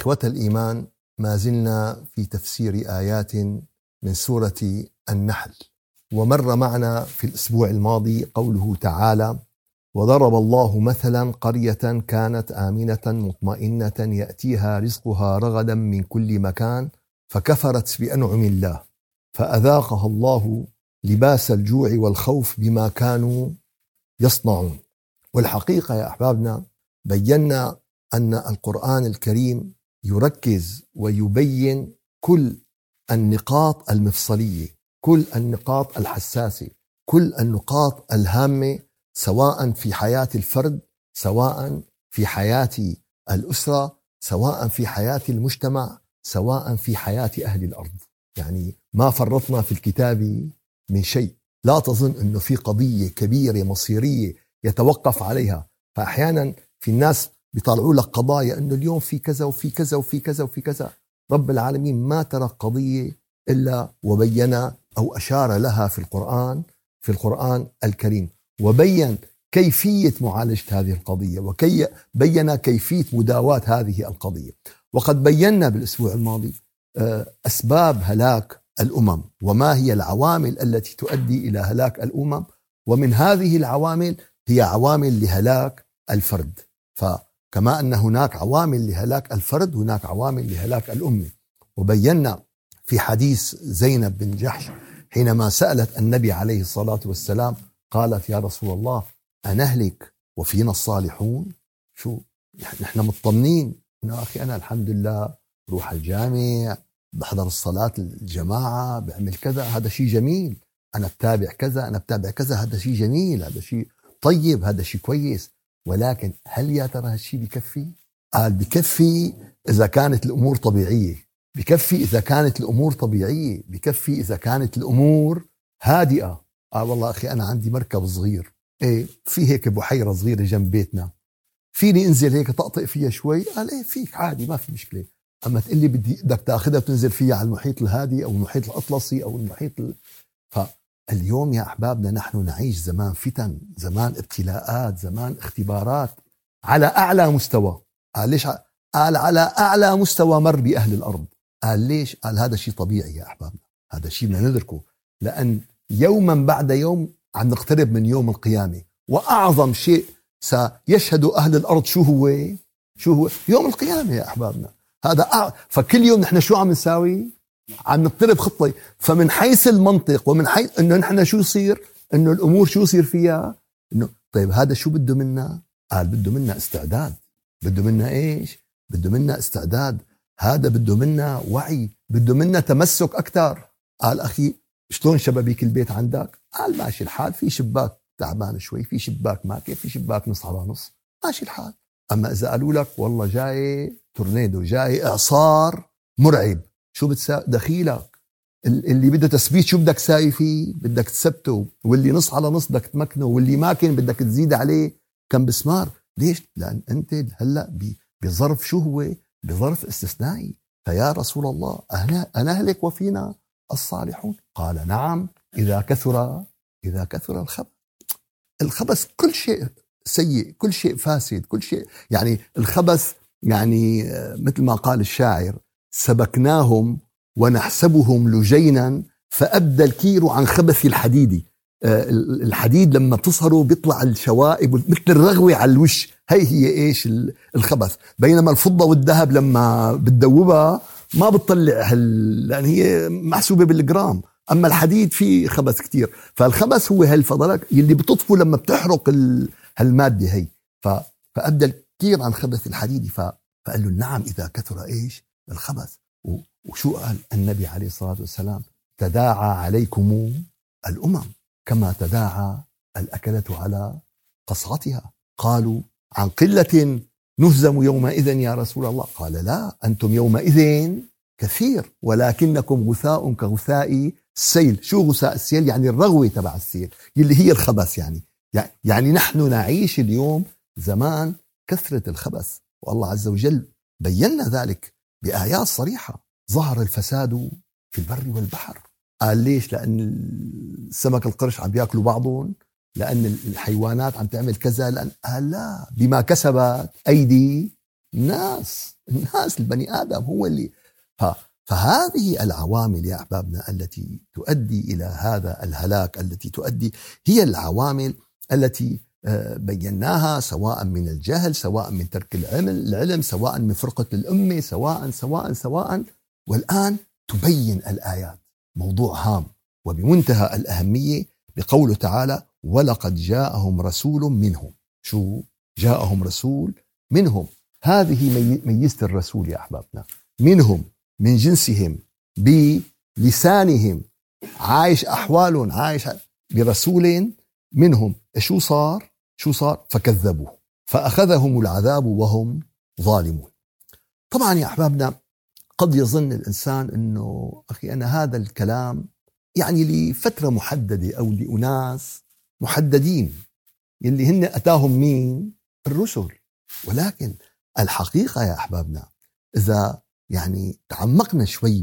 إخوة الإيمان ما زلنا في تفسير آيات من سورة النحل. ومر معنا في الأسبوع الماضي قوله تعالى وضرب الله مثلا قرية كانت آمنة مطمئنة يأتيها رزقها رغدا من كل مكان فكفرت بأنعم الله فأذاقها الله لباس الجوع والخوف بما كانوا يصنعون. والحقيقة يا أحبابنا بينا أن القرآن الكريم يركز ويبين كل النقاط المفصلية كل النقاط الحساسة كل النقاط الهامة سواء في حياة الفرد سواء في حياة الأسرة سواء في حياة المجتمع سواء في حياة أهل الأرض. يعني ما فرطنا في الكتاب من شيء. لا تظن إنه في قضية كبيرة مصيرية يتوقف عليها. فاحيانا في الناس بيطلعوا لك قضايا إنه اليوم في كذا وفي كذا وفي كذا وفي كذا. رب العالمين ما ترك قضية إلا وبين أو أشار لها في القرآن في القرآن الكريم. وبين كيفية معالجة هذه القضية وكي بين كيفية مداواة هذه القضية. وقد بينا بالأسبوع الماضي آه، أسباب هلاك الأمم وما هي العوامل التي تؤدي إلى هلاك الأمم. ومن هذه العوامل هي عوامل لهلاك الفرد. ف كما أن هناك عوامل لهلاك الفرد هناك عوامل لهلاك الأمة. وبينا في حديث زينب بن جحش حينما سألت النبي عليه الصلاة والسلام قالت يا رسول الله انهلك وفينا الصالحون؟ شو نحن مطمنين. انه أخي أنا الحمد لله بروح الجامع بحضر الصلاة الجماعة بعمل كذا هذا شيء جميل. أنا بتابع كذا أنا بتابع كذا هذا شيء جميل هذا شيء طيب هذا شيء كويس. ولكن هل يا ترى هالشيء بكفي؟ قال بكفي إذا كانت الأمور طبيعية. بكفي إذا كانت الأمور طبيعية. بكفي إذا كانت الأمور هادئة. قال والله أخي أنا عندي مركب صغير. إيه في هيك بحيرة صغيرة جنب بيتنا. فيني أنزل هيك طقطق فيها شوي؟ قال إيه فيك عادي ما في مشكلة. أما تقول لي بدي بدك تأخذها وتنزل فيها على المحيط الهادي أو المحيط الأطلسي أو المحيط ال... اليوم يا أحبابنا نحن نعيش زمان فتن، زمان ابتلاءات، زمان اختبارات على أعلى مستوى، قال ليش قال على أعلى مستوى مر بأهل الأرض، قال ليش؟ قال هذا شيء طبيعي يا أحبابنا، هذا شيء بدنا ندركه، لأن يوما بعد يوم عم نقترب من يوم القيامة، وأعظم شيء سيشهد أهل الأرض شو هو؟ شو هو؟ يوم القيامة يا أحبابنا، هذا أع... فكل يوم نحن شو عم نساوي؟ عم نقترب خطه فمن حيث المنطق ومن حيث إنه نحن شو يصير؟ إنه الأمور شو يصير فيها؟ إنه طيب هذا شو بده منا؟ قال بده منا استعداد. بده منا إيش؟ بده منا استعداد. هذا بده منا وعي. بده منا تمسك أكثر قال أخي شلون شبابيك البيت عندك؟ قال ماشي الحال. في شباك تعبان شوي في شباك ماكي في شباك نص على نص. ماشي الحال. أما إذا قالوا لك والله جاي تورنيدو جاي إعصار مرعب. شو بتساوي دخيلك. اللي بده تثبيت شو بدك تساوي فيه؟ بدك تثبته واللي نص على نص بدك تمكنه. واللي ما كان بدك تزيد عليه كم بسمار. ليش؟ لأن أنت هلأ بظرف شو هو؟ بظرف استثنائي. فيا رسول الله أنا أهلك وفينا الصالحون؟ قال نعم. إذا كثر إذا كثر الخبث. الخبث كل شيء سيء كل شيء فاسد كل شيء يعني الخبث يعني آه، مثل ما قال الشاعر سبكناهم ونحسبهم لجينا فأبدى الكير عن خبث الحديد. آه، الحديد لما بتصهره بيطلع الشوائب مثل الرغوة على الوش. هي هي إيش؟ الخبث. بينما الفضة والذهب لما بتدوبها ما بتطلع هال... لأن هي محسوبة بالجرام. أما الحديد فيه خبث كتير. فالخبث هو هالفضلات يلي بتطفو لما بتحرق ال... هالمادة هي. ف... الكير عن خبث الحديد. ف... فقال له نعم إذا كثر إيش؟ الخبث. وشو قال النبي عليه الصلاة والسلام؟ تداعى عليكم الأمم كما تداعى الأكلة على قصعتها قالوا عن قلة نهزم يومئذ يا رسول الله. قال لا أنتم يومئذ كثير ولكنكم غثاء كغثاء السيل. شو غثاء السيل؟ يعني الرغوة تبع السيل اللي هي الخبث يعني. يعني نحن نعيش اليوم زمان كثرة الخبث. والله عز وجل بينا ذلك. بآيات صريحة. ظهر الفساد في البر والبحر. قال ليش؟ لأن السمك القرش عم بيأكلوا بعضهم لأن الحيوانات عم تعمل كذا لأن قال لا بما كسبت أيدي الناس. الناس البني آدم هو اللي. فهذه العوامل يا أحبابنا التي تؤدي إلى هذا الهلاك التي تؤدي هي العوامل التي بيناها سواء من الجهل سواء من ترك العلم العلم سواء من فرقة الأمة سواء سواء سواء. والآن تبين الآيات. موضوع هام. وبمنتهى الأهمية بقوله تعالى ولقد جاءهم رسول منهم. شو؟ جاءهم رسول منهم. هذه ميزة الرسول يا أحبابنا. منهم من جنسهم بلسانهم. عايش أحوالهم عايش برسول منهم. شو صار؟ شو صار؟ فكذبوه. فأخذهم العذاب وهم ظالمون. طبعا يا أحبابنا قد يظن الإنسان أنه أخي أنا هذا الكلام يعني لفترة محددة أو لأناس محددين يلي هن أتاهم مين؟ الرسل. ولكن الحقيقة يا أحبابنا إذا يعني تعمقنا شوي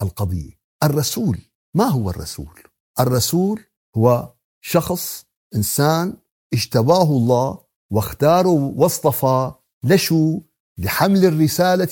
بالقضية الرسول ما هو الرسول؟ الرسول هو شخص إنسان اجتباه الله واختاره واصطفى لشو؟ لحمل الرسالة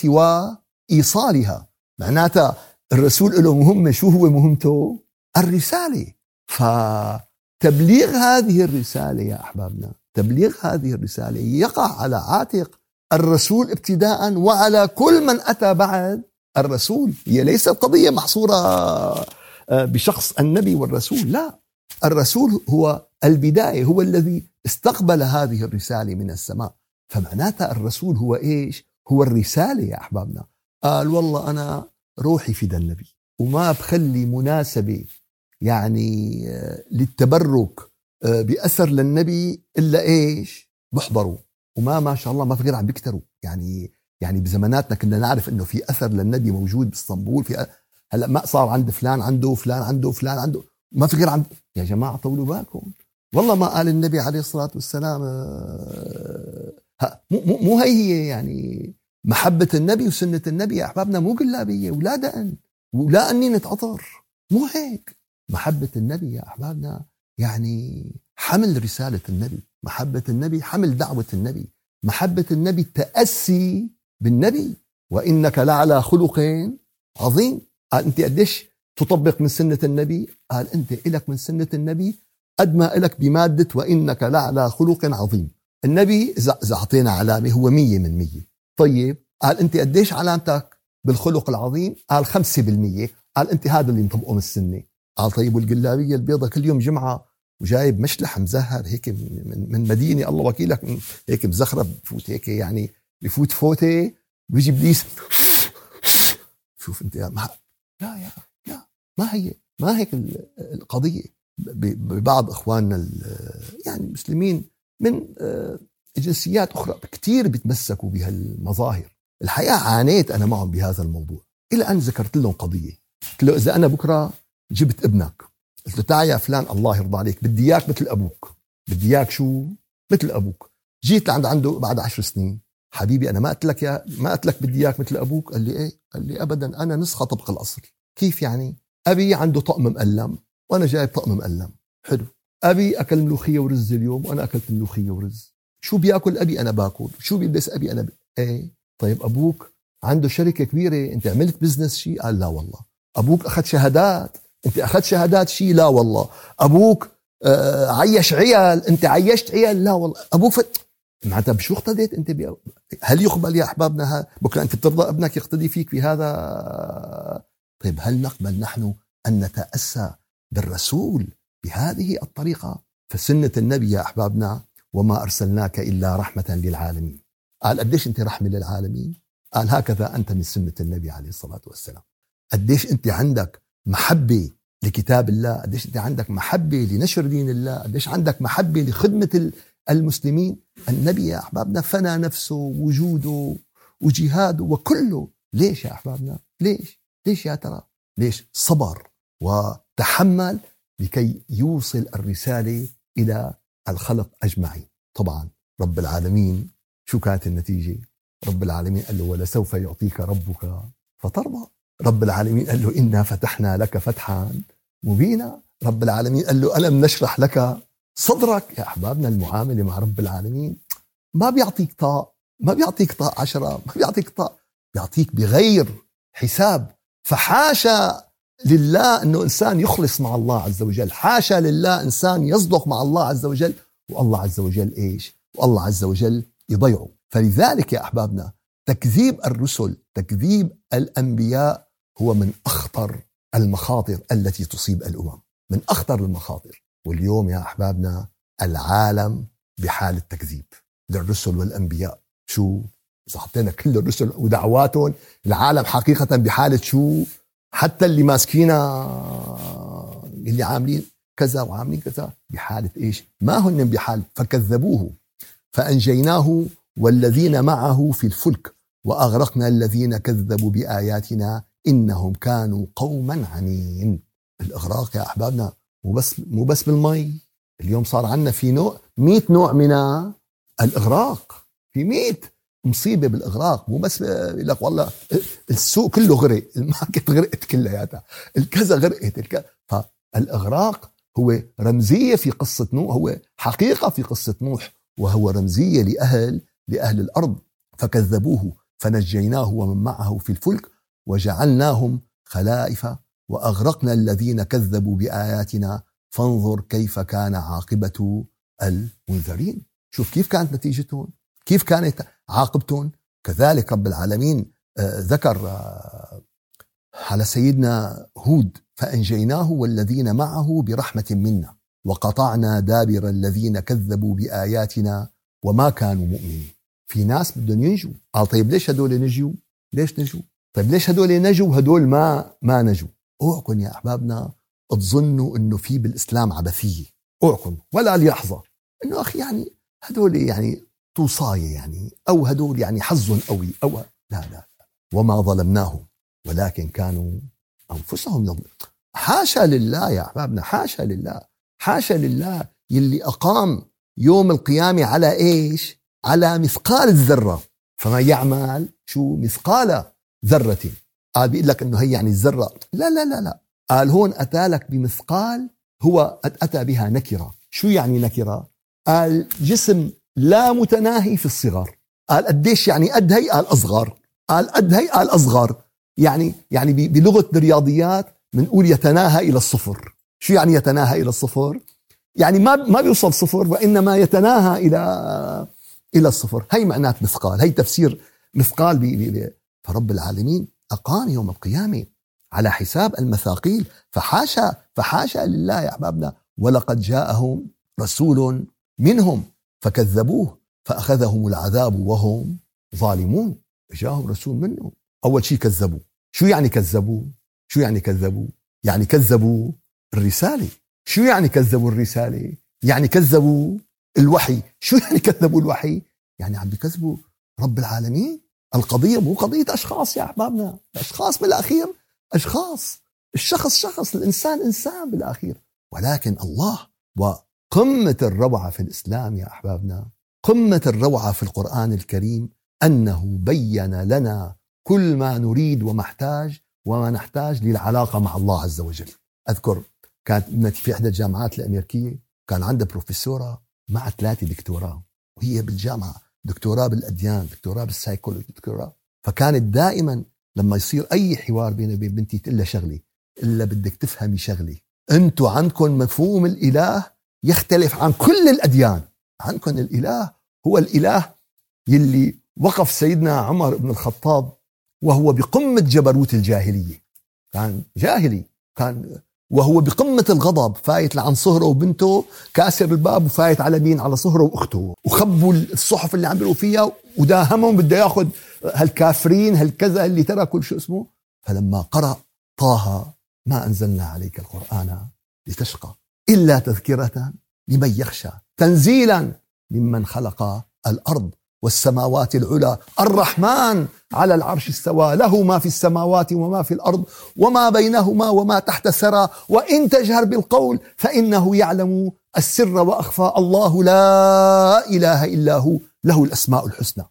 وإيصالها. معناتها الرسول له مهمة شو هو مهمته؟ الرسالة. فتبليغ هذه الرسالة يا أحبابنا تبليغ هذه الرسالة يقع على عاتق الرسول ابتداء وعلى كل من أتى بعد الرسول. هي ليست قضية محصورة آه، بشخص النبي والرسول لا. الرسول هو البداية هو الذي استقبل هذه الرسالة من السماء. فمعناتها الرسول هو إيش؟ هو الرسالة يا أحبابنا. قال والله أنا روحي فدا النبي وما بخلي مناسبة يعني آه، للتبرك آه، بأثر للنبي إلا إيش؟ بحضروا وما ما شاء الله ما في غير عم بيكتروا. يعني يعني بزماناتنا كنا نعرف إنه في أثر للنبي موجود بإسطنبول في هلأ ما صار عند فلان عنده فلان عنده فلان عنده ما في غير عند يا جماعة طولوا بالكم. والله ما قال النبي عليه الصلاة والسلام آه، مو مو هي هي يعني محبة النبي وسنة النبي يا أحبابنا مو قلابيه ولا دقن ولا أني عطر مو هيك. محبة النبي يا أحبابنا يعني حمل رسالة النبي محبة النبي حمل دعوة النبي محبة النبي التاسي بالنبي. وإنك لعلى خلق عظيم. قال أنت قديش تطبق من سنة النبي؟ قال أنت إلك من سنة النبي قد ما الك بمادة وإنك لعلى خلق عظيم. النبي اذا اذا اعطينا علامة هو مية من مية. طيب قال أنت قديش علامتك بالخلق العظيم؟ قال 5% قال أنت هذا اللي مطبقه من السنة. قال طيب والقلابية البيضة كل يوم جمعة وجايب مشلح مزهر هيك من مدينة. الله وكيلك هيك مزخرف بفوت هيك يعني بفوت فوتة. بيجي إبليس. شوف أنت يا ما لا يا لا. ما هي ما هيك القضية؟ ببعض إخواننا يعني المسلمين من آه، جنسيات أخرى كثير بيتمسكوا بهالمظاهر. الحقيقة عانيت أنا معهم بهذا الموضوع. إلى أن ذكرت لهم قضية. قلت له إذا أنا بكرة جبت ابنك. قلت له تعال يا فلان الله يرضى عليك. بدي إياك مثل أبوك. بدي إياك شو؟ مثل أبوك. جيت لعند عنده بعد عشر سنين. حبيبي أنا ما قلت لك يا ما قلت لك بدي إياك مثل أبوك. قال لي إيه؟ قال لي ابدا أنا نسخة طبق الأصل. كيف يعني؟ أبي عنده طقم مقلم وأنا جايب طقم مقلم حلو. أبي أكل ملوخية ورز اليوم وأنا أكلت ملوخيه ورز. شو بيأكل أبي أنا باكل؟ شو بيلبس أبي أنا ب... إيه؟ طيب أبوك عنده شركة كبيرة. أنت عملت business شيء قال لا والله. أبوك أخذ شهادات. أنت أخذت شهادات شيء لا والله. أبوك آه عيش عيال. أنت عيشت عيال؟ لا والله. أبوك فت... معناتها بشو اقتديت أنت بي... هل يقبل يا أحبابنا بكرة أنت بترضى أبنك يقتدي فيك بهذا طيب هل نقبل نحن أن نتأسى بالرسول بهذه الطريقة. فسنة النبي يا أحبابنا وما أرسلناك إلا رحمة للعالمين. قال قديش أنت رحمة للعالمين؟ قال هكذا أنت من سنة النبي عليه الصلاة والسلام. قديش أنت عندك محبة لكتاب الله؟ قديش أنت عندك محبة لنشر دين الله؟ قديش عندك محبة لخدمة المسلمين؟ النبي يا أحبابنا فنى نفسه وجوده وجهاده وكله. ليش يا أحبابنا؟ ليش؟ ليش يا ترى؟ ليش؟ صبر وتحمل لكي يوصل الرسالة إلى الخلق أجمعين. طبعا رب العالمين شو كانت النتيجة. رب العالمين قال له ولسوف يعطيك ربك فترضى. رب العالمين قال له إنا فتحنا لك فتحا مبينا. رب العالمين قال له ألم نشرح لك صدرك؟ يا أحبابنا المعاملة مع رب العالمين ما بيعطيك طاق ما بيعطيك طاء عشرة ما بيعطيك طاء بيعطيك بغير حساب. فحاشا لله إنه إنسان يخلص مع الله عز وجل. حاشا لله إنسان يصدق مع الله عز وجل والله عز وجل إيش؟ والله عز وجل يضيعه. فلذلك يا أحبابنا تكذيب الرسل تكذيب الأنبياء هو من أخطر المخاطر التي تصيب الأمم. من أخطر المخاطر. واليوم يا أحبابنا العالم بحاله تكذيب للرسل والأنبياء. شو؟ إذا حطينا كل الرسل ودعواتهم العالم حقيقة بحالة شو؟ حتى اللي ماسكينا اللي عاملين كذا وعاملين كذا بحالة إيش؟ ما هن بحال فكذبوه. فأنجيناه والذين معه في الفلك وأغرقنا الذين كذبوا بآياتنا إنهم كانوا قوما عنين. الإغراق يا أحبابنا مو بس مو بس بالمي. اليوم صار عندنا في نوع 100 نوع من الإغراق. في 100 مصيبة بالإغراق مو بس يقول لك والله السوق كله غرق الماركت غرقت كلياتها الكذا غرقت الكذا فالإغراق هو رمزية في قصة نوح هو حقيقة في قصة نوح وهو رمزية لأهل لأهل الأرض فكذبوه فنجيناه ومن معه في الفلك وجعلناهم خلائف وأغرقنا الذين كذبوا بآياتنا فانظر كيف كان عاقبة المنذرين. شوف كيف كانت نتيجتهم كيف كانت عاقبتهم كذلك رب العالمين آه، ذكر آه، على سيدنا هود فأنجيناه والذين معه برحمة منا وقطعنا دابر الذين كذبوا بآياتنا وما كانوا مؤمنين. في ناس بدهم ينجوا. قال طيب ليش هدول نجوا؟ ليش نجوا؟ طيب ليش هدول نجوا؟ وهدول ما ما نجوا. أوعكم يا أحبابنا تظنوا إنه في بالإسلام عبثية. أوعكم ولا لحظه إنه أخي يعني هدول يعني توصاية يعني أو هدول يعني حظ قوي أو لا لا وما ظلمناهم ولكن كانوا أنفسهم يظلمون. حاشا لله يا أحبابنا حاشا لله حاشا لله يلي أقام يوم القيامة على إيش؟ على مثقال الذرة. فما يعمل شو؟ مثقال ذرة. قال بيقول لك إنه هي يعني الذرة. لا لا لا لا. قال هون أتى لك بمثقال هو أتى بها نكرة. شو يعني نكرة؟ قال جسم لا متناهي في الصغر. قال قديش يعني قد هي قال أصغر. قال قد هي قال أصغر. يعني يعني بلغة الرياضيات بنقول يتناهى إلى الصفر. شو يعني يتناهى إلى الصفر؟ يعني ما ما بيوصل صفر وإنما يتناهى إلى إلى الصفر. هي معنات مثقال. هي تفسير مثقال فرب العالمين. أقام يوم القيامة على حساب المثاقيل. فحاشا فحاشا لله يا أحبابنا. ولقد جاءهم رسول منهم. فكذبوه فأخذهم العذاب وهم ظالمون. جاءهم رسول منهم. أول شيء كذبوا. شو يعني كذبوا؟ شو يعني كذبوا؟ يعني كذبوا الرسالة. شو يعني كذبوا الرسالة؟ يعني كذبوا الوحي. شو يعني كذبوا الوحي؟ يعني عم بكذبوا رب العالمين. القضية مو قضية أشخاص يا أحبابنا. الأشخاص بالأخير أشخاص. الشخص شخص الإنسان إنسان بالأخير. ولكن الله قمة الروعة في الإسلام يا أحبابنا قمة الروعة في القرآن الكريم أنه بين لنا كل ما نريد ومحتاج وما نحتاج للعلاقة مع الله عز وجل. أذكر كانت ابنتي في إحدى الجامعات الأمريكية كان عندها بروفيسورة مع ثلاثة دكتوراه وهي بالجامعة دكتوراه بالأديان دكتوراه بالسايكولوجي دكتوراه. فكانت دائما لما يصير أي حوار بيني وبين بنتي تقول شغلة إلا بدك تفهمي شغلة أنتوا عندكم مفهوم الإله يختلف عن كل الأديان. عندكم الإله هو الإله يلي وقف سيدنا عمر بن الخطاب وهو بقمة جبروت الجاهلية. كان جاهلي كان وهو بقمة الغضب فايت لعن صهره وبنته كاسر الباب وفايت على مين؟ على صهره وأخته. وخبوا الصحف اللي عم فيها وداهمهم بده ياخذ هالكافرين هالكذا اللي تركوا شو اسمه. فلما قرأ طه ما أنزلنا عليك القرآن لتشقى. إلا تذكرة لمن يخشى تنزيلا ممن خلق الأرض والسماوات العلى. الرحمن على العرش استوى له ما في السماوات وما في الأرض وما بينهما وما تحت الثرى. وإن تجهر بالقول فإنه يعلم السر وأخفى. الله لا إله إلا هو له الأسماء الحسنى.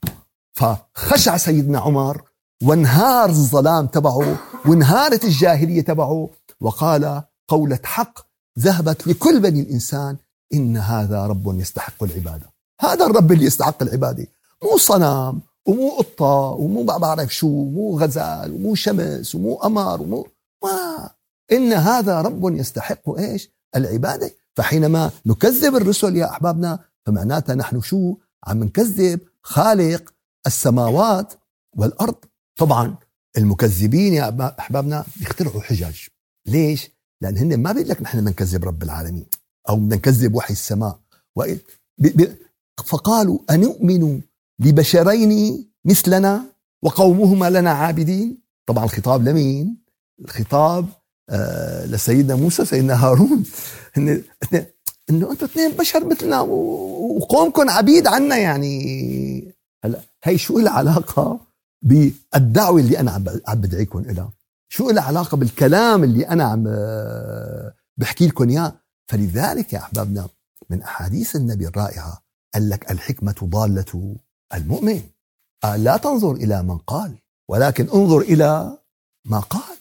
فخشع سيدنا عمر وانهار الظلام تبعه وانهارت الجاهلية تبعه وقال قولة حق ذهبت لكل بني الإنسان إن هذا رب يستحق العبادة. هذا الرب اللي يستحق العبادة. مو صنم ومو قطة ومو بعرف شو مو غزال ومو شمس ومو قمر ومو ما. إن هذا رب يستحق إيش؟ العبادة. فحينما نكذب الرسل يا أحبابنا فمعناتها نحن شو؟ عم نكذب خالق السماوات والأرض. طبعا المكذبين يا أحبابنا بيخترعوا حجج ليش؟ لأن هن ما بيقول لك نحن بنكذب رب العالمين أو بدنا نكذب وحي السماء. فقالوا أنؤمن لبشرين مثلنا وقومهما لنا عابدين؟ طبعا الخطاب لمين؟ الخطاب آه لسيدنا موسى سيدنا هارون. إنه أنتم اثنين بشر مثلنا وقومكم عبيد عنا يعني. هلا هي شو العلاقة بالدعوة اللي أنا عم بدعيكم لها شو لها علاقة بالكلام اللي أنا عم آه، بحكي لكم اياه فلذلك يا أحبابنا من أحاديث النبي الرائعة قال لك الحكمة ضالة المؤمن. قال لا تنظر إلى من قال ولكن انظر إلى ما قال.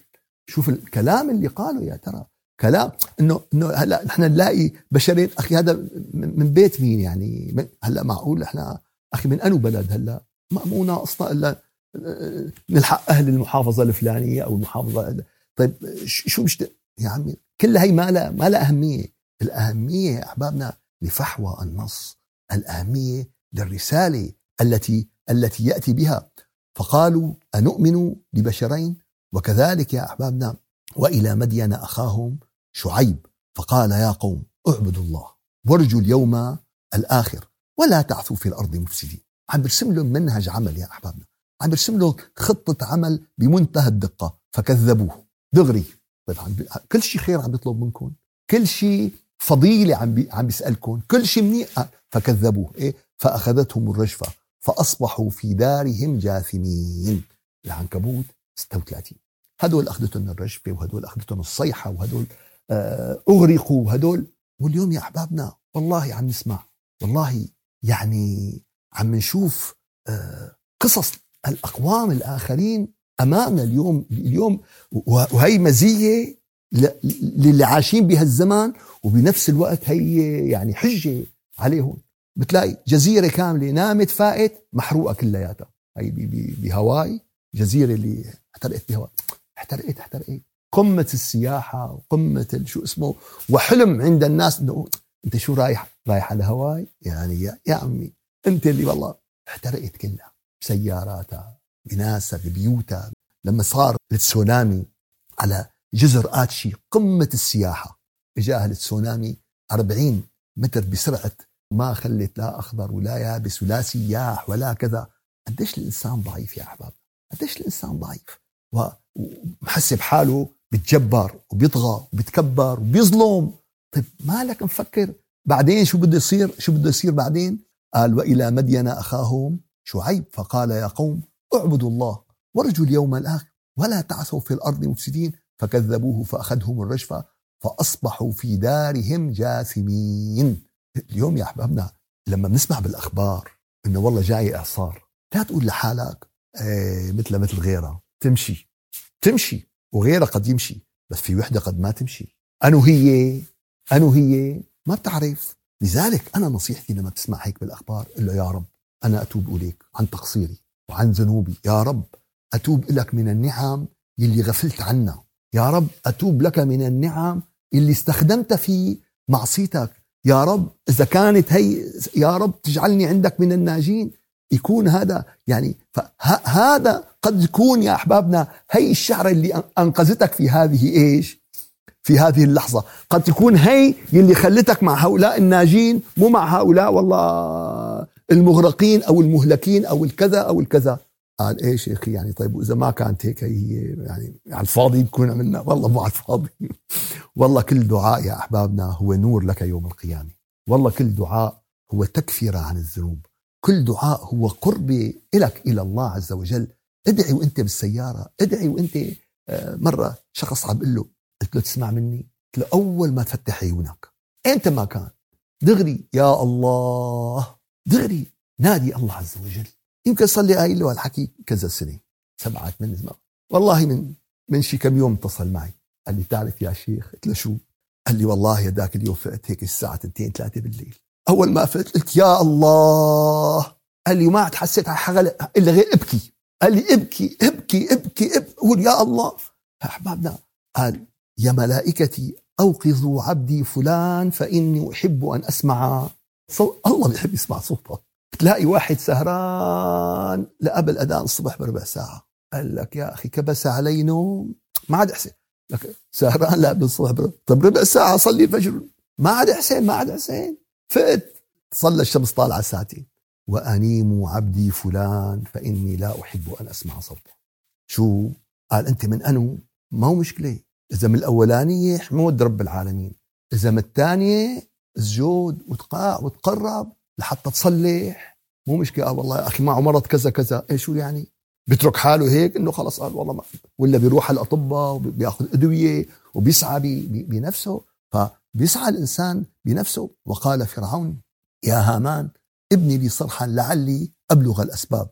شوف الكلام اللي قاله يا ترى كلام إنه إنه هلأ نحن نلاقي بشرين أخي هذا من بيت مين يعني؟ هلأ معقول إحنا أخي من أنو بلد هلأ؟ ما مو ناقصنا الا نلحق أهل المحافظة الفلانية أو المحافظة. طيب شو مش يا عمي كل هي ما لها ما لها أهمية. الأهمية يا أحبابنا لفحوى النص. الأهمية للرسالة التي التي يأتي بها. فقالوا أنؤمن لبشرين؟ وكذلك يا أحبابنا وإلى مدين أخاهم شعيب. فقال يا قوم اعبدوا الله وارجوا اليوم الآخر ولا تعثوا في الأرض مفسدين. عم برسم لهم منهج عمل يا أحبابنا. عم برسم له خطة عمل بمنتهى الدقة فكذبوه. دغري. طيب عم كل شيء خير عم بيطلب منكم. كل شيء فضيلة عم بي... عم بيسألكم. كل شيء منيح. آه، فكذبوه. إيه؟ فأخذتهم الرجفه فأصبحوا في دارهم جاثمين. العنكبوت 36 هدول أخذتهم الرجفه وهدول أخذتهم الصيحة وهدول آه، أغرقوا وهدول. واليوم يا أحبابنا والله عم نسمع. والله يعني عم نشوف آه، قصص الأقوام الآخرين أمامنا اليوم اليوم وهي مزية للي عايشين بهالزمان وبنفس الوقت هي يعني حجة عليهم. بتلاقي جزيرة كاملة نامت فائت محروقة كلياتها. هي بهواي جزيرة اللي احترقت بهواي. احترقت احترقت. قمة السياحة وقمة شو اسمه وحلم عند الناس إنه أنت شو رايح؟ رايح على هواي؟ يعني يا, يا عمي أنت اللي والله احترقت كلها. بسياراتها بناسها ببيوتها. لما صار التسونامي على جزر آتشي قمة السياحة اجاها التسونامي 40 متر بسرعة ما خلت لا أخضر ولا يابس ولا سياح ولا كذا. قديش الإنسان ضعيف يا أحباب؟ قديش الإنسان ضعيف؟ ومحسب حاله بتجبر وبيطغى وبيتكبر وبيظلم. طيب مالك مفكر بعدين شو بده يصير؟ شو بده يصير بعدين؟ قال وإلى مدين أخاهم شعيب فقال يا قوم اعبدوا الله وارجوا اليوم الآخر ولا تعثوا في الأرض مفسدين فكذبوه فأخذهم الرجفة فأصبحوا في دارهم جاثمين. اليوم يا أحبابنا لما بنسمع بالأخبار إنه والله جاي إعصار لا تقول لحالك إيه مثل مثل غيرها تمشي تمشي وغيرها قد يمشي بس في وحدة قد ما تمشي. أنو هي أنو هي ما بتعرف. لذلك أنا نصيحتي لما تسمع هيك بالأخبار قل له يا رب أنا أتوب إليك عن تقصيري وعن ذنوبي. يا رب أتوب لك من النعم يلي غفلت عنها. يا رب أتوب لك من النعم اللي استخدمت في معصيتك. يا رب إذا كانت هي يا رب تجعلني عندك من الناجين. يكون هذا يعني فهذا قد يكون يا أحبابنا هي الشعرة اللي أنقذتك في هذه إيش؟ في هذه اللحظة. قد تكون هي اللي خلتك مع هؤلاء الناجين مو مع هؤلاء والله. المغرقين أو المهلكين أو الكذا أو الكذا. قال إيش يا أخي يعني طيب واذا ما كانت هيك هي يعني على الفاضي بكون عملنا. والله مو على الفاضي. والله كل دعاء يا أحبابنا هو نور لك يوم القيامة. والله كل دعاء هو تكفير عن الذنوب. كل دعاء هو قرب لك إلى الله عز وجل. ادعي وأنت بالسيارة ادعي وأنت آه، مرة شخص عم بقول له قلت له تسمع مني؟ قلت له أول ما تفتح عيونك. أنت ما كان. دغري يا الله. دغري نادي الله عز وجل. يمكن صار لي قايل له هالحكي كذا سنة سبعة ثمان والله من من شي كم يوم اتصل معي. قال لي تعرف يا شيخ قلت له شو؟ قال لي والله هداك اليوم فقت هيك الساعة 2 3 بالليل. أول ما فقت قلت يا الله. قال لي وما عاد حسيت على حاجة إلا غير ابكي. قال لي ابكي ابكي ابكي ابكي. قول يا الله. أحبابنا قال يا ملائكتي أوقظوا عبدي فلان فإني أحب أن أسمع صوت الله بيحب يسمع صوته. تلاقي واحد سهران لقبل أذان الصبح بربع ساعة. قال لك يا أخي كبس علي نوم ما عاد احسن لك سهران لقبل الصبح بربع طب ربع ساعة صلي الفجر. ما عاد حسين ما عاد حسين. فقت صلى الشمس طالعة ساعتين وأنيم عبدي فلان فإني لا أحب أن أسمع صوته. شو؟ قال أنت من أنو؟ ما هو مشكلة. إذا من الأولانية حمود رب العالمين. إذا من الثانية وتقاع وتقرب لحتى تصلح. مو مشكلة قال والله يا أخي معه مرض كذا كذا. إيه شو يعني؟ بيترك حاله هيك إنه خلص قال والله ما ولا بيروح على الأطباء وبياخذ أدوية وبيسعى بنفسه. فبيسعى الإنسان بنفسه. وقال فرعون يا هامان ابني لي صرحا لعلي أبلغ الأسباب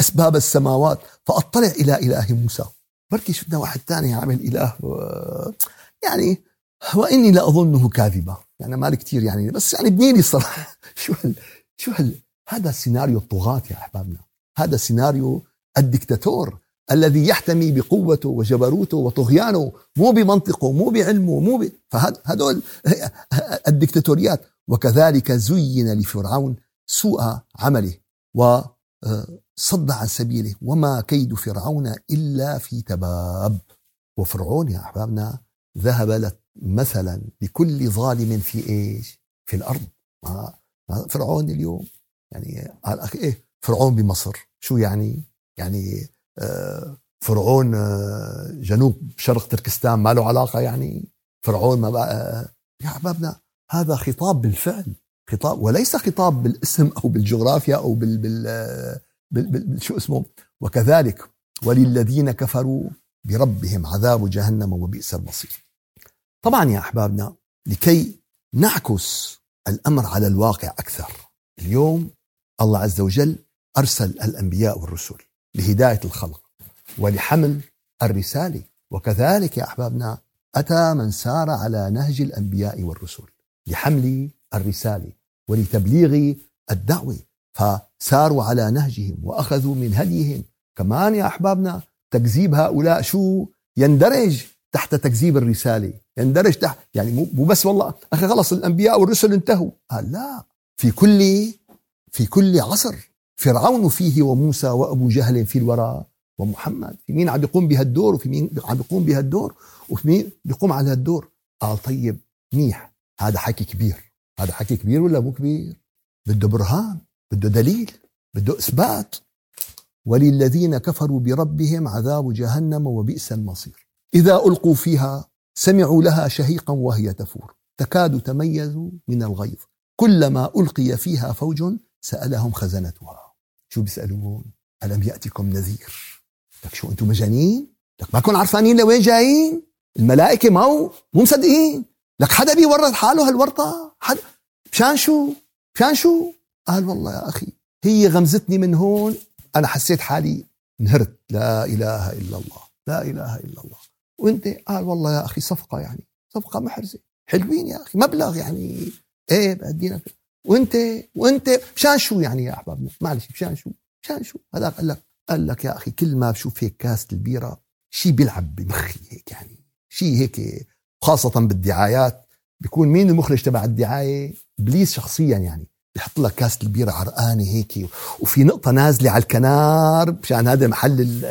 أسباب السماوات فأطلع إلى إله موسى. بركي شفنا واحد ثاني عامل إله يعني وإني لأظنه كاذبا. يعني مالي كثير يعني. بس يعني ابني لي صراحة. شو هال شو هال هذا سيناريو الطغاة يا أحبابنا. هذا سيناريو الدكتاتور الذي يحتمي بقوته وجبروته وطغيانه مو بمنطقه مو بعلمه مو ب... فهدول الدكتاتوريات. وكذلك زين لفرعون سوء عمله وصد عن سبيله. وما كيد فرعون إلا في تباب. وفرعون يا أحبابنا ذهب مثلا لكل ظالم في إيش؟ في الأرض. فرعون اليوم. يعني قال إيه؟ فرعون بمصر. شو يعني؟ يعني آه، فرعون آه، جنوب شرق تركستان ما له علاقة يعني؟ فرعون ما بقى آه، يا أحبابنا هذا خطاب بالفعل. خطاب وليس خطاب بالاسم أو بالجغرافيا أو بال, بال, بال, بال شو اسمه؟ وكذلك وللذين كفروا بربهم عذاب جهنم وبئس المصير. طبعا يا أحبابنا لكي نعكس الأمر على الواقع أكثر اليوم الله عز وجل أرسل الأنبياء والرسل لهداية الخلق ولحمل الرسالة. وكذلك يا أحبابنا أتى من سار على نهج الأنبياء والرسل لحمل الرسالة ولتبليغ الدعوة فساروا على نهجهم وأخذوا من هديهم. كمان يا أحبابنا تكذيب هؤلاء شو؟ يندرج تحت تكذيب الرسالة. يندرج تحت يعني مو بس والله أخي خلص الأنبياء والرسل انتهوا. قال لا في كل في كل عصر فرعون فيه وموسى وأبو جهل في الوراء ومحمد. في مين عم بيقوم بهالدور وفي مين عم بيقوم بهالدور وفي مين بيقوم على هالدور قال طيب منيح. هذا حكي كبير. هذا حكي كبير ولا مو كبير؟ بده برهان بده دليل بده إثبات. وللذين كفروا بربهم عذاب جهنم وبئس المصير. إذا ألقوا فيها سمعوا لها شهيقا وهي تفور. تكاد تميز من الغيظ. كلما ألقي فيها فوج سألهم خزنتها. شو بيسألون؟ ألم يأتكم نذير؟ لك شو أنتم مجانين لك ما كون عرفانين لوين جايين؟ الملائكة ما مو مصدقين. لك حدا بيورط حاله هالورطة؟ حدا مشان شو؟ مشان شو؟ قال والله يا أخي هي غمزتني من هون. أنا حسيت حالي انهرت لا إله إلا الله. لا إله إلا الله. وانت قال والله يا أخي صفقة يعني صفقة محرزة. حلوين يا أخي مبلغ يعني إيه بدينا وانت وانت مشان شو يعني يا احبابنا معلش مشان شو؟ مشان شو؟ هذاك قال لك قال لك يا أخي كل ما بشوف هيك كاسه البيرة شيء بيلعب بمخي هيك يعني شيء هيك خاصة بالدعايات بيكون مين المخرج تبع الدعاية؟ بليس شخصيا يعني. بيحط لك كاسة البيرة عرقانة هيك وفي نقطة نازلة على الكنار مشان هذا محل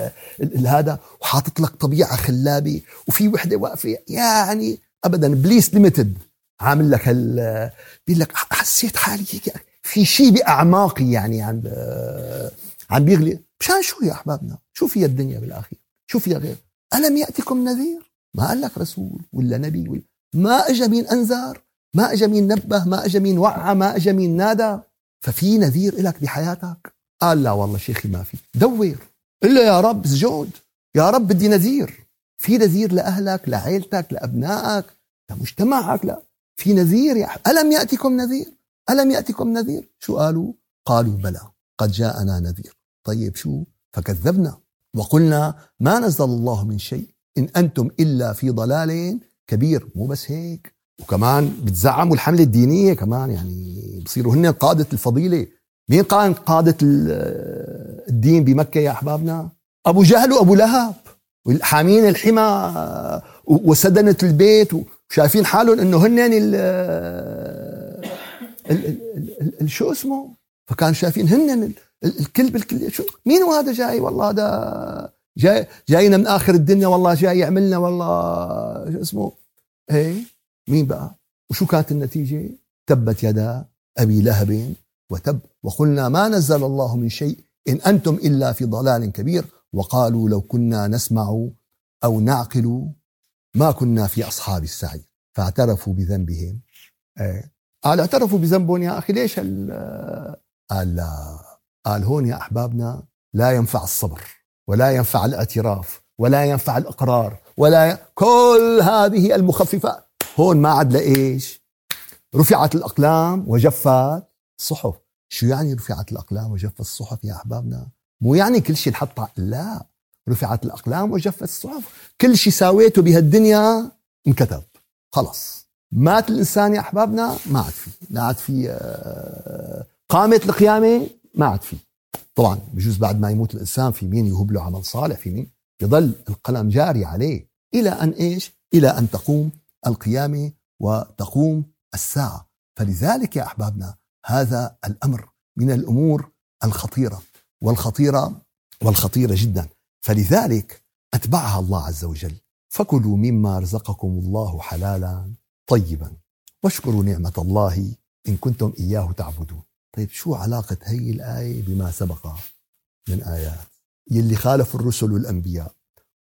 هذا وحاطط لك طبيعة خلابة وفي وحدة واقفة يعني أبدا بليس ليمتد عامل لك هال بيقول لك حسيت حالي هيك في شيء بأعماقي يعني عم عم بيغلي. مشان شو يا أحبابنا؟ شو فيها الدنيا بالآخر؟ شو فيها غير؟ ألم يأتكم نذير؟ ما قال لك رسول ولا نبي ولا ما اجى مين انذر ما اجى مين نبه ما اجى مين وعى ما اجى مين نادى. ففي نذير لك بحياتك؟ قال لا والله شيخي ما في. دور. إلا يا رب سجود يا رب بدي نذير. في نذير لأهلك لعيلتك لأبنائك لمجتمعك لا. في نذير يا ألم يأتكم نذير؟ ألم يأتكم نذير؟ شو قالوا؟ قالوا بلى قد جاءنا نذير. طيب شو؟ فكذبنا. وقلنا ما نزل الله من شيء إن أنتم إلا في ضلال كبير. مو بس هيك. وكمان بتزعموا الحملة الدينية كمان يعني بصيروا هن قادة الفضيلة. مين كان قادة الدين بمكة يا أحبابنا؟ أبو جهل وأبو لهب حامين الحمى وسدنة البيت. وشايفين حالهم إنه هن ال شو اسمه؟ فكانوا شايفين هن الكل بالكل شو مين هذا جاي؟ والله هذا جاي جاينا من آخر الدنيا والله جاي يعملنا والله شو اسمه؟ إيه؟ مين بقى؟ وشو كانت النتيجة؟ تبت يدا أبي لهب وتب وقلنا ما نزل الله من شيء إن أنتم إلا في ضلال كبير وقالوا لو كنا نسمع أو نعقل ما كنا في أصحاب السعي. فاعترفوا بذنبهم. إيه. قال اعترفوا بذنبهم يا أخي ليش قال لا. قال هون يا أحبابنا لا ينفع الصبر ولا ينفع الاعتراف ولا ينفع الإقرار ولا ي... كل هذه المخففات هون ما عاد لإيش؟ رفعت الأقلام وجفت الصحف. شو يعني رفعت الأقلام وجفت الصحف يا أحبابنا؟ مو يعني كل شيء انحط لا. رفعت الأقلام وجفت الصحف. كل شيء ساويته بهالدنيا انكتب. خلص. مات الإنسان يا أحبابنا؟ ما عاد في. لا عاد في آه، قامت القيامة؟ ما عاد في. طبعا بجوز بعد ما يموت الإنسان في مين يهب له عمل صالح؟ في مين؟ يضل القلم جاري عليه. إلى أن إيش؟ إلى أن تقوم القيامه وتقوم الساعة. فلذلك يا أحبابنا هذا الأمر من الأمور الخطيرة والخطيرة والخطيرة جدا. فلذلك أتبعها الله عز وجل. فكلوا مما رزقكم الله حلالا طيبا. واشكروا نعمة الله إن كنتم إياه تعبدون. طيب شو علاقة هي الآية بما سبق من آيات؟ يلي خالفوا الرسل والأنبياء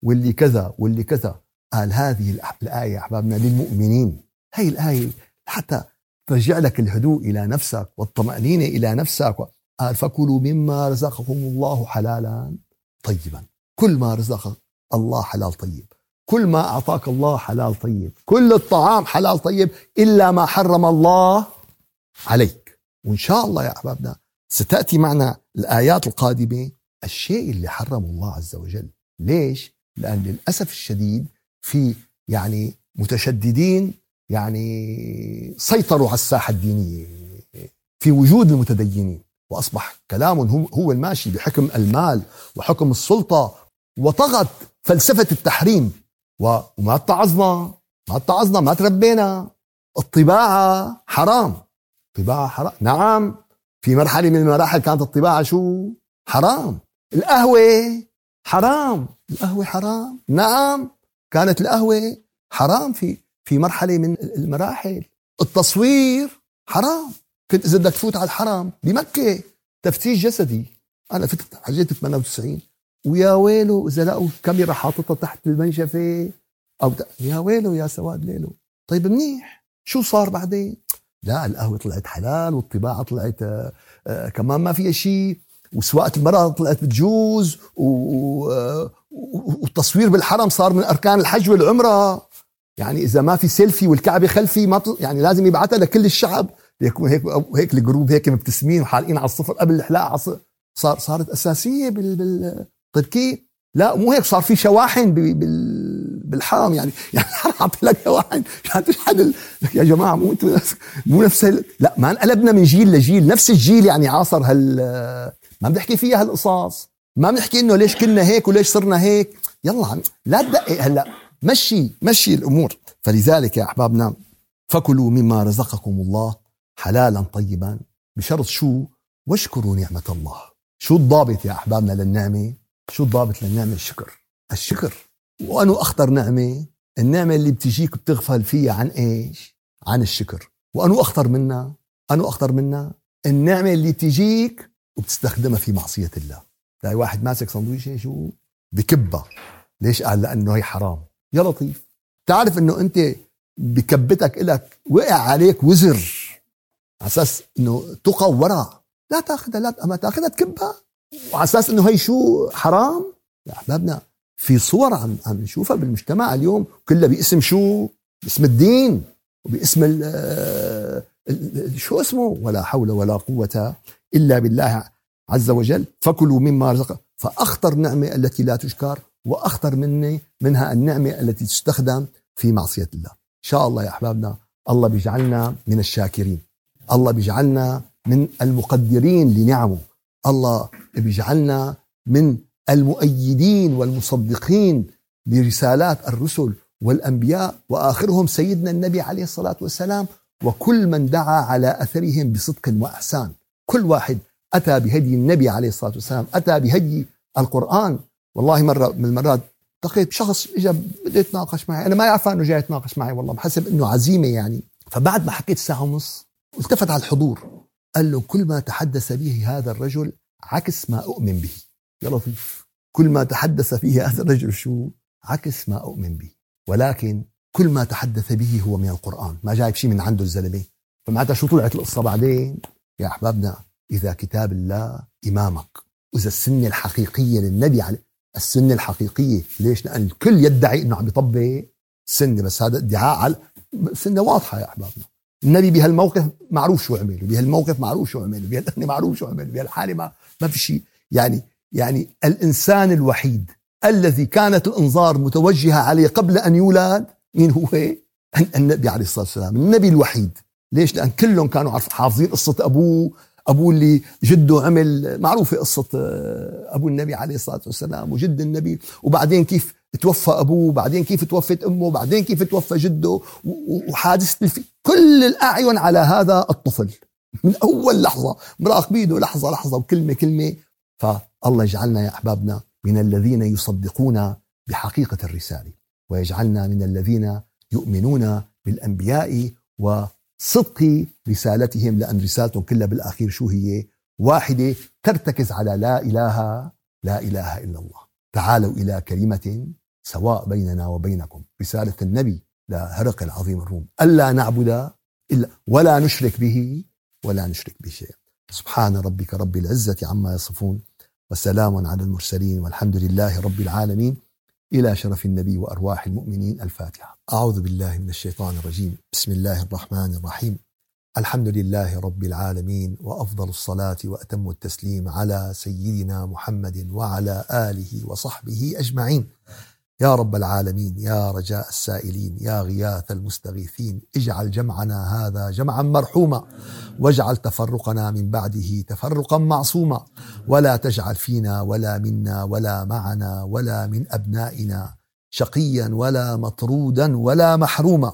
واللي كذا واللي كذا. قال هذه الآية يا أحبابنا للمؤمنين. هي الآية حتى ترجع لك الهدوء إلى نفسك والطمأنينة إلى نفسك قال فكلوا مما رزقكم الله حلالا طيبا. كل ما رزقك الله حلال طيب. كل ما أعطاك الله حلال طيب. كل الطعام حلال طيب إلا ما حرم الله عليك. وإن شاء الله يا أحبابنا ستأتي معنا الآيات القادمة الشيء اللي حرمه الله عز وجل. ليش؟ لأن للأسف الشديد في يعني متشددين يعني سيطروا على الساحة الدينية في وجود المتدينين. وأصبح كلامهم هو الماشي بحكم المال وحكم السلطة وطغت فلسفة التحريم. وما اتعظنا ما اتعظنا ما تربينا. الطباعة حرام. الطباعة حرام. نعم في مرحلة من المراحل كانت الطباعة شو؟ حرام. القهوة حرام. القهوة حرام. نعم. كانت القهوة حرام في في مرحلة من المراحل. التصوير حرام. كنت إذا بدك تفوت على الحرم بمكة تفتيش جسدي. أنا فتت حجيت 98 ويا ويله إذا لقوا كاميرا حاططها تحت المنشفة أو يا ويله يا سواد ليله. طيب منيح. شو صار بعدين؟ لا القهوة طلعت حلال والطباعة طلعت آه, آه، كمان ما فيها شيء وسواقة المرأة طلعت بتجوز آه، والتصوير بالحرم صار من أركان الحج والعمرة. يعني إذا ما في سيلفي والكعبة خلفي ما يعني لازم يبعثها لكل الشعب. يكون هيك هيك ال group هيك مبتسمين وحالقين على الصفر قبل الحلاقه صار صارت أساسية بال, بال كيف؟ لا مو هيك صار في شواحن بالحرم. يعني يعني أعطي لك شواحن. عشان تشحن يا جماعة مو أنتم مو نفس لا ما انقلبنا من جيل لجيل. نفس الجيل يعني عاصر هال ما بنحكي فيها هالقصص ما بنحكي إنه ليش كنا هيك وليش صرنا هيك. يلا لا تدقق هلأ. مشي مشي الأمور. فلذلك يا أحبابنا فكلوا مما رزقكم الله حلالا طيبا بشرط شو؟ واشكروا نعمة الله. شو الضابط يا أحبابنا للنعمة؟ شو الضابط للنعمة؟ الشكر. الشكر. وأنو أخطر نعمة؟ النعمة اللي بتجيك بتغفل فيها عن إيش؟ عن الشكر. وأنو أخطر منا؟ أنو أخطر منا؟ النعمة اللي تجيك وبتستخدمها في معصية الله. تلاقي واحد ماسك سندويشة شو؟ بكبها ليش؟ قال لأنه هي حرام. يا لطيف. تعرف أنه أنت بكبتك إلك وقع عليك وزر على أساس أنه تقى ورا. لا تأخذها لا ما تأخذها تكبها. وعلى أساس إنه هي شو؟ حرام. يا أحبابنا في صور عم عم نشوفها بالمجتمع اليوم كلها باسم شو؟ باسم الدين وباسم ال شو اسمه؟ ولا حول ولا قوة إلا بالله. عز وجل فكلوا مما رزق. فأخطر نعمة التي لا تشكر وأخطر مني منها النعمة التي تستخدم في معصية الله. إن شاء الله يا أحبابنا الله بيجعلنا من الشاكرين. الله بيجعلنا من المقدرين لنعمه. الله بيجعلنا من المؤيدين والمصدقين لرسالات الرسل والأنبياء وآخرهم سيدنا النبي عليه الصلاة والسلام وكل من دعا على أثرهم بصدق وإحسان. كل واحد أتى بهدي النبي عليه الصلاة والسلام أتى بهدي القرآن. والله مرة من المرات التقيت شخص اجى بده يتناقش معي أنا ما يعرف أنه جاي يتناقش معي والله بحسب إنه عزيمة يعني. فبعد ما حكيت ساعه ونص التفت على الحضور قال له كل ما تحدث به هذا الرجل عكس ما أؤمن به. يا لطيف كل ما تحدث فيه هذا الرجل شو؟ عكس ما أؤمن به. ولكن كل ما تحدث به هو من القرآن. ما جايب شيء من عنده الزلمة. فمعناتها شو طلعت القصة بعدين؟ يا أحبابنا إذا كتاب الله إمامك. وإذا السنة الحقيقية للنبي عليه السنة الحقيقية ليش؟ لأن الكل يدعي إنه عم يطبق سنة بس هذا ادعاء على سنة واضحة يا احبابنا النبي بهالموقف معروف شو عمل بهالموقف معروف شو عمل بهالحاله معروف شو عمل بهالحالة ما ما في شيء. يعني يعني الإنسان الوحيد الذي كانت الإنظار متوجهة عليه قبل أن يولد مين هو؟ النبي عليه الصلاة والسلام. النبي الوحيد. ليش؟ لأن كلهم كانوا حافظين قصة أبوه ابوه اللي جده عمل معروفة قصة آه، أبو النبي عليه الصلاة والسلام وجد النبي. وبعدين كيف توفى أبوه بعدين كيف توفت أمه بعدين كيف توفى جده. وحادثه كل الأعين على هذا الطفل من أول لحظة مراقبينه لحظة لحظة وكلمة كلمة. فالله يجعلنا يا أحبابنا من الذين يصدقون بحقيقة الرسالة ويجعلنا من الذين يؤمنون بالأنبياء وصدق رسالتهم لأن رسالتهم كلها بالأخير شو هي؟ واحدة ترتكز على لا إله لا إله إلا الله. تعالوا إلى كلمة سواء بيننا وبينكم رسالة النبي لهرقل عظيم الروم ألا نعبد إلا ولا نشرك به ولا نشرك به شيئا سبحان ربك رب العزة عما يصفون وسلام على المرسلين والحمد لله رب العالمين إلى شرف النبي وأرواح المؤمنين الفاتحة. أعوذ بالله من الشيطان الرجيم. بسم الله الرحمن الرحيم. الحمد لله رب العالمين وأفضل الصلاة وأتم التسليم على سيدنا محمد وعلى آله وصحبه أجمعين. يا رب العالمين يا رجاء السائلين يا غياث المستغيثين اجعل جمعنا هذا جمعا مرحوما واجعل تفرقنا من بعده تفرقا معصوما. ولا تجعل فينا ولا منا ولا معنا ولا من أبنائنا شقيا ولا مطرودا ولا محروما.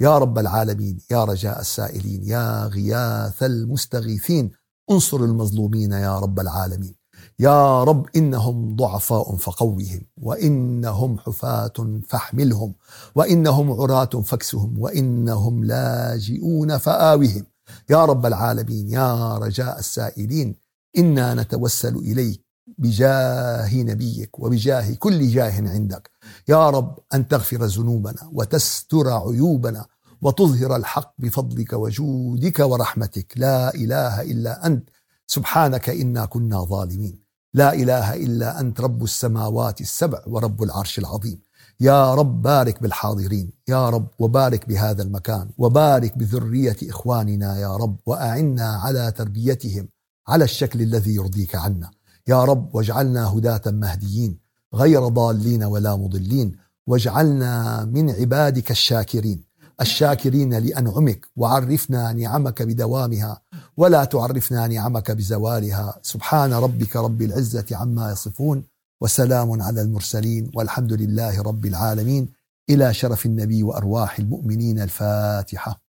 يا رب العالمين يا رجاء السائلين يا غياث المستغيثين انصر المظلومين يا رب العالمين. يا رب إنهم ضعفاء فقوهم وإنهم حفاة فاحملهم وإنهم عراة فاكسهم وإنهم لاجئون فآوهم. يا رب العالمين يا رجاء السائلين إنا نتوسل إليك بجاه نبيك وبجاه كل جاه عندك. يا رب أن تغفر ذنوبنا وتستر عيوبنا وتظهر الحق بفضلك وجودك ورحمتك. لا إله إلا أنت. سبحانك إنا كنا ظالمين. لا إله إلا أنت رب السماوات السبع ورب العرش العظيم. يا رب بارك بالحاضرين يا رب وبارك بهذا المكان وبارك بذرية إخواننا يا رب وأعنا على تربيتهم على الشكل الذي يرضيك عنا. يا رب واجعلنا هداة مهديين غير ضالين ولا مضلين واجعلنا من عبادك الشاكرين. الشاكرين لأنعمك وعرفنا نعمك بدوامها ولا تعرفنا نعمك بزوالها. سبحان ربك رب العزة عما يصفون وسلام على المرسلين والحمد لله رب العالمين. إلى شرف النبي وأرواح المؤمنين الفاتحة.